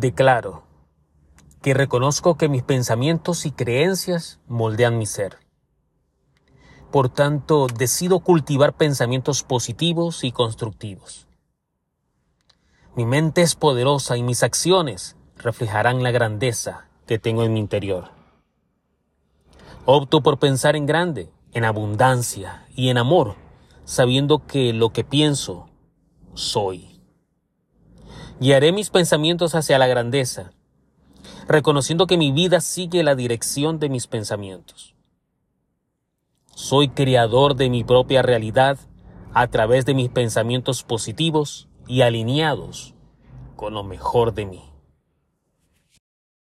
Declaro que reconozco que mis pensamientos y creencias moldean mi ser. Por tanto, decido cultivar pensamientos positivos y constructivos. Mi mente es poderosa y mis acciones reflejarán la grandeza que tengo en mi interior. Opto por pensar en grande, en abundancia y en amor, sabiendo que lo que pienso, soy. Guiaré mis pensamientos hacia la grandeza reconociendo que mi vida sigue la dirección de mis pensamientos. Soy creador de mi propia realidad a través de mis pensamientos positivos y alineados con lo mejor de mí.